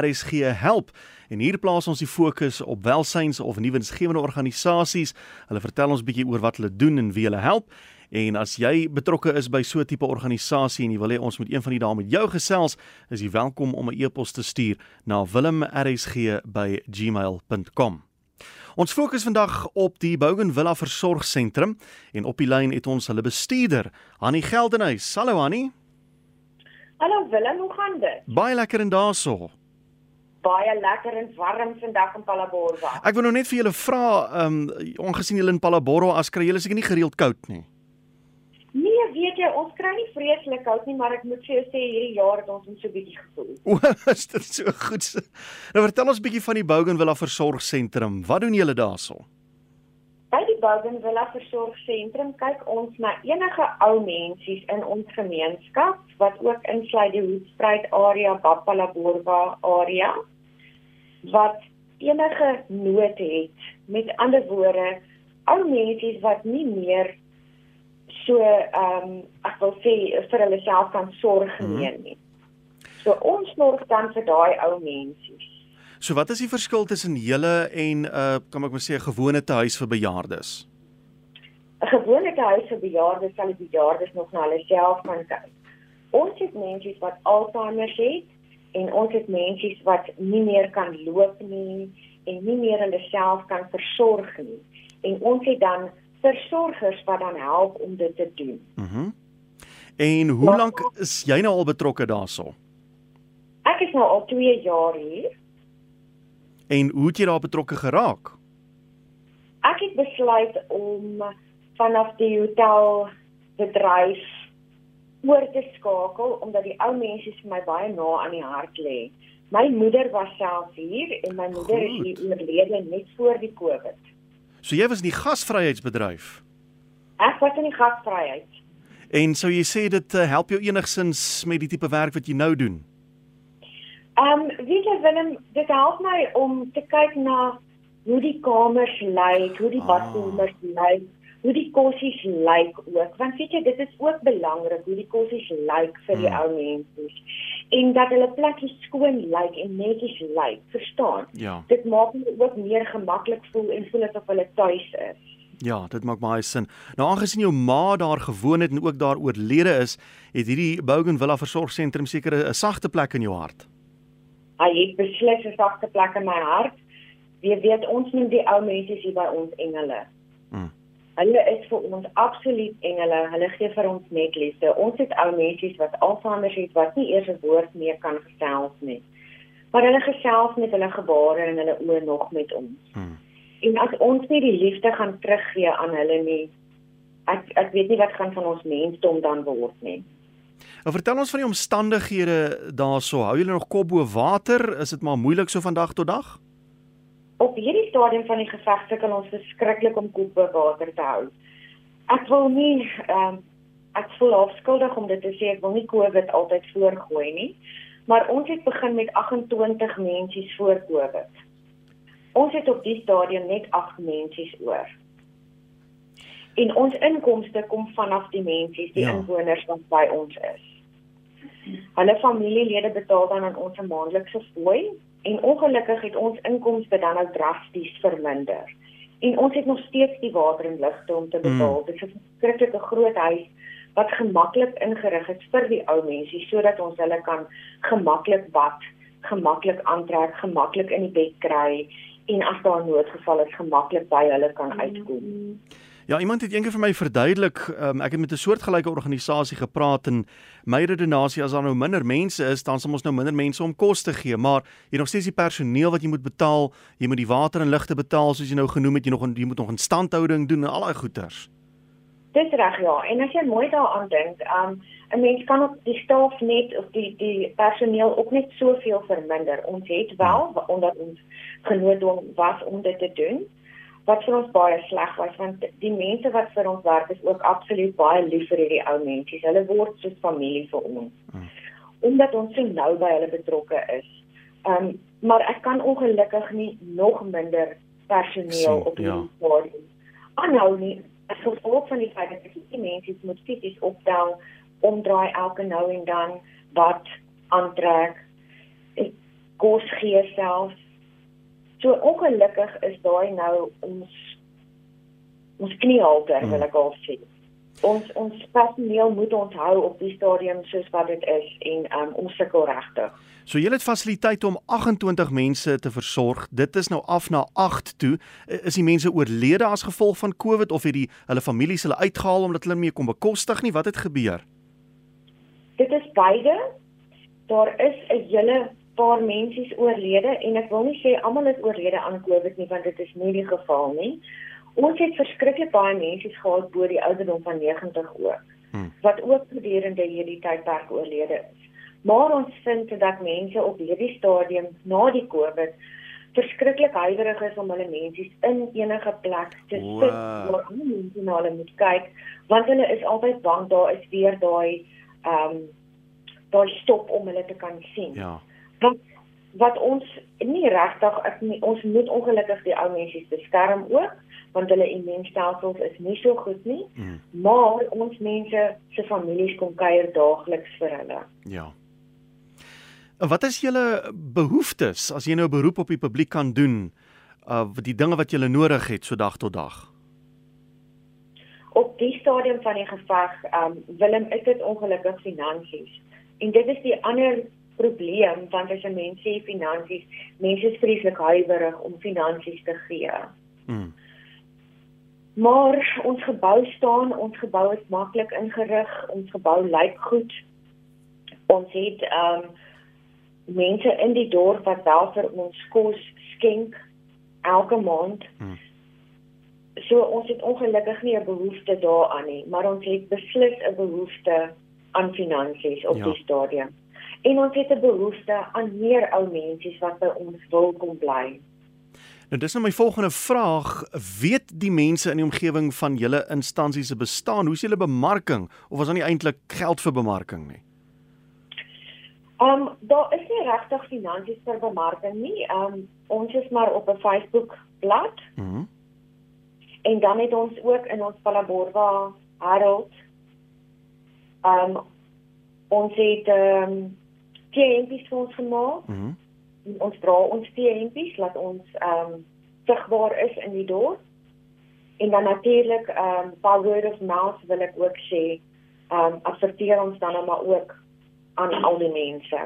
RSG help. En hier plaas ons die fokus op welsyns of nuwensgewende organisasies. Hulle vertel ons bietjie oor wat hulle doen en wie hulle help. En as jy betrokke is by so 'n tipe organisasie en jy wil hê ons moet een van die dae met jou gesels, is jy welkom om 'n e-pos te stuur na wilmrsg@gmail.com. Ons fokus vandag op die Bougainville Versorgsentrum en op die lyn het ons hulle bestuurder, Annie Geldenhuys. Hallo Annie. Hallo Willem, hoe gaan dit? Baie lekker en daarso. Baie lekker en warm vandag in Palabora. Ek wil nou net vir julle vra, ehm um, ongesien julle in Palabora as kry julle seker nie gereeld koud nie. Nee, weet jy, ons kry nie vreeslik koud nie, maar ek moet vir jou sê hierdie jaar het ons net so bietjie gevoel. O, is dit so goed. Nou vertel ons bietjie van die Bougainville Versorgsentrum. Wat doen julle daarso? Die Bougainville Versorgsentrum kyk ons na enige ou mensies in ons gemeenskap wat ook insluit die Hoedspruit area, Bapalaborwa area wat enige nood het. Met ander woorde, ou mensies wat nie meer so ehm um, ek wil sê vir hulle self kan sorg mhm. neem nie. So ons sorg dan vir daai ou mense. So wat is die verskil tussen julle en uh, kan ek maar sê 'n gewone huis vir bejaardes? 'n Gewone huis vir bejaardes sal die bejaardes nog na hulle self kan kyk. Ons het mense wat Alzheimer het en ons het mense wat nie meer kan loop nie en nie meer hulle self kan versorg nie. En ons het dan versorgers wat dan help om dit te doen. Mhm. Mm en hoe maar, lank is jy nou al betrokke daarso? Ek is nou al 2 jaar hier. En hoe het jy daar betrokke geraak? Ek het besluit om vanaf die hotel bedryf oor te skakel omdat die ou mense vir my baie na aan die hart lê. My moeder was self hier en my moeder Goed. is hier oorlede net voor die Covid. So jy was in die gasvryheidsbedryf. Ek was in die gasvryheid. En sou jy sê dit uh, help jou enigsins met die tipe werk wat jy nou doen? Ehm, um, weet jy Willem, dit help my om te kyk na hoe die kamers lyk, hoe die ah. badkamers lyk, hoe die kossies lyk ook. Want weet jy, dit is ook belangrik hoe die kossies lyk vir die hmm. ou mense en dat hulle plekkies skoon lyk en netjies lyk, verstaan? Ja. Dit maak hulle ook meer gemaklik voel en voel asof hulle tuis is. Ja, dit maak baie sin. Nou aangesien jou ma daar gewoon het en ook daar oorlede is, het hierdie Bougainville Versorgsentrum seker 'n sagte plek in jou hart. Hy het beslis 'n sagte plek in my hart. Wie weet ons noem die ou mense hier by ons engele. Mm. Hulle is vir ons absoluut engele. Hulle gee vir ons net liefde. Ons het ou mense wat Alzheimer het wat nie eers 'n woord meer kan gesels nie. Maar hulle gesels met hulle gebare en hulle oë nog met ons. Hmm. En as ons nie die liefde gaan teruggee aan hulle nie, ek ek weet nie wat gaan van ons mensdom dan word nie. Nou vertel ons van die omstandighede daarso. Hou julle nog kop bo water? Is dit maar moeilik so van dag tot dag? op hierdie stadium van die geveg sukkel ons verskriklik om kop bo water te hou. Ek wil nie ehm uh, ek voel afskuldig om dit te sê ek wil nie COVID altyd voorgooi nie, maar ons het begin met 28 mense voor COVID. Ons het op die stadium net 8 mense oor. En ons inkomste kom vanaf die mense, die ja. inwoners wat by ons is. Hulle familielede betaal dan aan ons 'n maandelikse fooi En ongelukkig het ons inkomste dan nou drasties verminder. En ons het nog steeds die water en ligte om te hmm. betaal. Mm. Dit is 'n skrikkelike groot huis wat gemaklik ingerig is vir die ou mense sodat ons hulle kan gemaklik bad, gemaklik aantrek, gemaklik in die bed kry en as daar noodgeval is, gemaklik by hulle kan uitkom. Mm. Ja, iemand het eendag vir my verduidelik, um, ek het met 'n soortgelyke organisasie gepraat en my redenasie as daar nou minder mense is, dan sal ons nou minder mense om kos te gee, maar jy nog steeds die personeel wat jy moet betaal, jy moet die water en ligte betaal soos jy nou genoem het, jy nog jy moet nog instandhouding doen en al daai goeders. Dis reg ja, en as jy mooi daaraan dink, um 'n mens kan op die staf net of die die personeel ook net soveel verminder. Ons het wel omdat ons genoodwong was om dit te doen wat vir ons baie sleg was want die mense wat vir ons werk is ook absoluut baie lief vir hierdie ou mense. Hulle word soos familie vir ons. Hmm. Omdat ons so nou by hulle betrokke is. Ehm um, maar ek kan ongelukkig nie nog minder personeel Sien, op die stadium ja. aanhou nie. As gevolg van die feit dat die mense moet fisies optel, omdraai elke nou en dan wat aantrek kos gee self. So ongelukkig is daai nou ons ons kniehalter hmm. wil ek al sê. Ons ons personeel moet onthou op die stadium soos wat dit is en um, ons sukkel regtig. So julle het fasiliteite om 28 mense te versorg. Dit is nou af na 8 toe. Is die mense oorlede as gevolg van COVID of het die hulle families hulle uitgehaal omdat hulle nie kon bekostig nie? Wat het gebeur? Dit is beide. Daar is 'n hele paar mense oorlede en ek wil nie sê almal is oorlede aan COVID nie want dit is nie die geval nie. Ons het verskriklik baie mense gehad bo die ouderdom van 90 ook. Hmm. Wat ook gedurende hierdie tydperk oorlede is. Maar ons vind dat mense op hierdie stadium na die COVID verskriklik huiwerig is om hulle mense in enige plek te sit wow. waar mense na hulle moet kyk want hulle is altyd bang daar is weer daai ehm um, daai stop om hulle te kan sien. Ja. Want wat ons nie regtig ons moet ongelukkig die ou mense beskerm ook want hulle immuunstelsels is nie so goed nie. Mm. Maar ons mense se families kom kuier daagliks vir hulle. Ja. Wat is julle behoeftes as jy nou 'n beroep op die publiek kan doen? Uh die dinge wat julle nodig het so dag tot dag. Op die stadium van die geveg, um Willem, is dit ongelukkig finansies. En dit is die ander probleem want as 'n mens sê finansies, mense is vreeslik huiwerig om finansies te gee. Mm. Maar ons gebou staan, ons gebou is maklik ingerig, ons gebou lyk goed. Ons het um mense in die dorp wat wel vir ons kos skenk elke maand. Hmm. So ons het ongelukkig nie 'n behoefte daaraan nie, maar ons het beslis 'n behoefte aan finansies op ja. die stadium. En ons het 'n behoefte aan meer ou mense wat by ons wil kom bly. Nou dis nou my volgende vraag, weet die mense in die omgewing van julle instansies se bestaan? Hoe is julle bemarking of was daar nie eintlik geld vir bemarking nie? Ehm um, daar is nie regtig finansies vir bemarking nie. Ehm um, ons is maar op 'n Facebook bladsy. Mhm. Mm en dan het ons ook in ons Palaborwa Herald ehm um, ons het ehm um, TNP's vir ons gemaak. Mm ons dra ons TNP's laat ons ehm um, sigbaar is in die dorp. En dan natuurlik ehm um, by word of mouth wil ek ook sê ehm um, adverteer ons dan nou maar ook aan al die mense.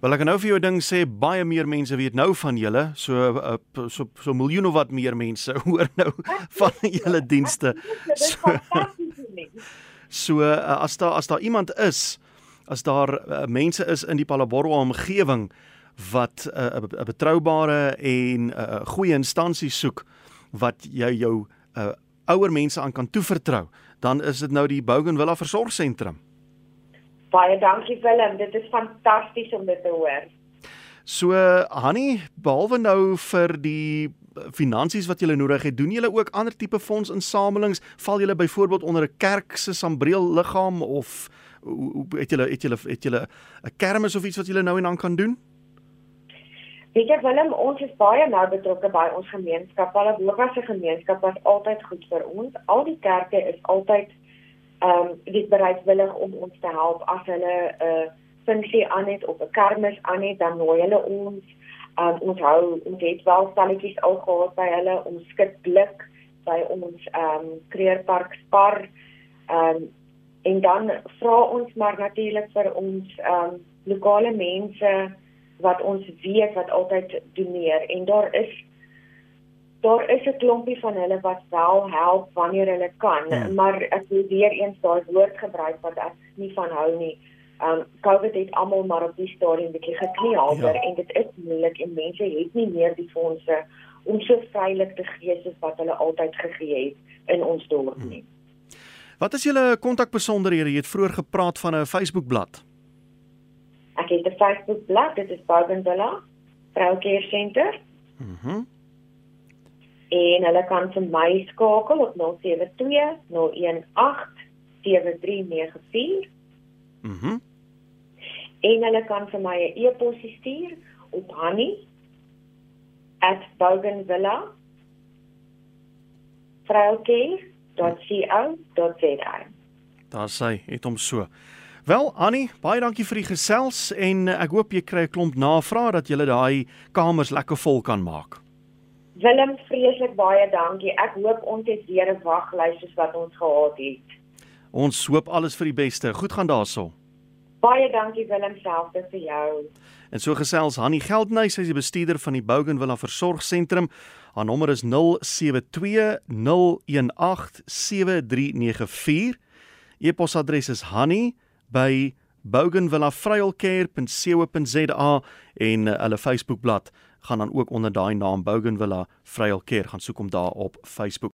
Wel ek kan nou vir jou ding sê baie meer mense weet nou van julle, so uh, so so miljoene wat meer mense hoor nou van julle dienste. So, so uh, as daar as daar iemand is, as daar uh, mense is in die Palaboro omgewing wat 'n uh, 'n betroubare en 'n uh, goeie instansie soek wat jy jou uh, ouer mense aan kan toevertrou, dan is dit nou die Bougainville Versorgingssentrum. Baie dankie Willem, dit is fantasties om dit te hoor. So Hanni, behalwe nou vir die finansies wat jy nodig het, doen jy ook ander tipe fondsinsamelings? Val jy byvoorbeeld onder 'n kerk se sambreel liggaam of het jy het jy het jy 'n kermis of iets wat jy nou en dan kan doen? Weet jy Willem, ons is baie nou betrokke by ons gemeenskap. Alle Boerwasse gemeenskap was altyd goed vir ons. Al die kerke is altyd ehm um, dis bereidwillig om ons te help as hulle 'n uh, funksie aan het of 'n kermis aan het dan nooi hulle ons um, ons hou ons het wel stalletjies al gehad by hulle om skitblik by ons ehm um, kreerpark spar ehm um, en dan vra ons maar natuurlik vir ons ehm um, lokale mense wat ons weet wat altyd doneer en daar is daar is 'n klompie van hulle wat wel help wanneer hulle kan, ja. maar ek wil weer eens daai woord gebruik wat ek nie van hou nie. Um COVID het almal maar op die stadium bietjie gekniehalter ja. en dit is moeilik en mense het nie meer die fondse om so vrylik te gee soos wat hulle altyd gegee het in ons dorp nie. Hmm. Wat is julle kontakbesonderhede? Jy het vroeër gepraat van 'n Facebookblad. Ek het 'n Facebookblad, dit is Bougainville Vroucare Center. Mhm. Mm en hulle kan vir my skakel op 072 018 7394. Mhm. Mm en hulle kan vir my 'n e-pos stuur op hani@bougainvilla vrouke.co.za. Daar sê, het hom so. Wel, Annie, baie dankie vir die gesels en ek hoop jy kry 'n klomp navrae dat jy daai kamers lekker vol kan maak. Willem, vreeslik baie dankie. Ek hoop ons het weer 'n waglys soos wat ons gehad het. Ons hoop alles vir die beste. Goed gaan daarso. Baie dankie Willem selfde vir jou. En so gesels Hanni Geldnys, sy is die bestuurder van die Bougainville Versorgsentrum. Haar nommer is 0720187394. E-posadres is hanni@bougainvillavryelcare.co.za en uh, hulle Facebookblad gaan dan ook onder daai naam Bougainville Vryelcare gaan soek hom daar op Facebook.